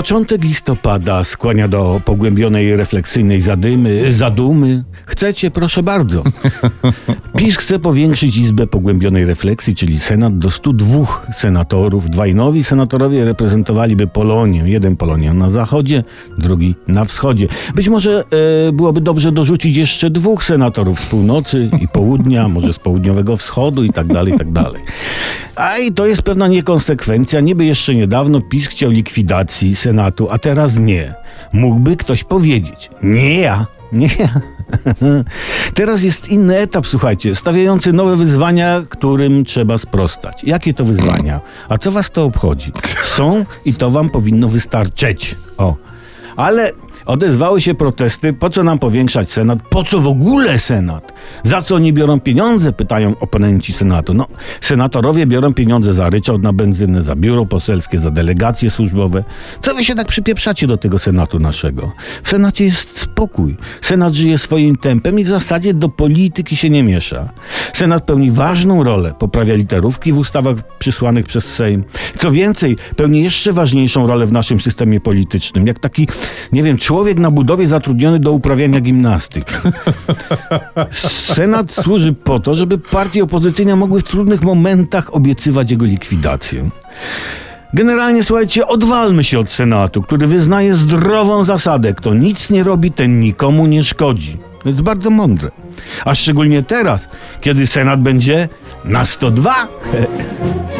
Początek listopada skłania do pogłębionej refleksyjnej zadymy, zadumy. Chcecie, proszę bardzo. PiS chce powiększyć Izbę Pogłębionej Refleksji, czyli Senat, do 102 senatorów. Dwaj nowi senatorowie reprezentowaliby Polonię. Jeden Polonię na zachodzie, drugi na wschodzie. Być może e, byłoby dobrze dorzucić jeszcze dwóch senatorów z północy i południa, może z południowego wschodu i tak dalej, i tak dalej. A i to jest pewna niekonsekwencja. Niby jeszcze niedawno PiS chciał likwidacji Senatu, a teraz nie. Mógłby ktoś powiedzieć. Nie ja. Nie. Teraz jest inny etap, słuchajcie, stawiający nowe wyzwania, którym trzeba sprostać. Jakie to wyzwania? A co was to obchodzi? Są i to wam powinno wystarczyć. O. Ale odezwały się protesty, po co nam powiększać Senat? Po co w ogóle Senat? Za co oni biorą pieniądze? Pytają oponenci Senatu. No, senatorowie biorą pieniądze za ryczałt na benzynę, za biuro poselskie, za delegacje służbowe. Co wy się tak przypieprzacie do tego Senatu naszego? W Senacie jest spokój. Senat żyje swoim tempem i w zasadzie do polityki się nie miesza. Senat pełni ważną rolę, poprawia literówki w ustawach przysłanych przez Sejm. Co więcej, pełni jeszcze ważniejszą rolę w naszym systemie politycznym, jak taki, nie wiem, człowiek na budowie zatrudniony do uprawiania gimnastyki. Senat służy po to, żeby partie opozycyjne mogły w trudnych momentach obiecywać jego likwidację. Generalnie, słuchajcie, odwalmy się od Senatu, który wyznaje zdrową zasadę. Kto nic nie robi, ten nikomu nie szkodzi. To jest bardzo mądre. A szczególnie teraz, kiedy Senat będzie na 102.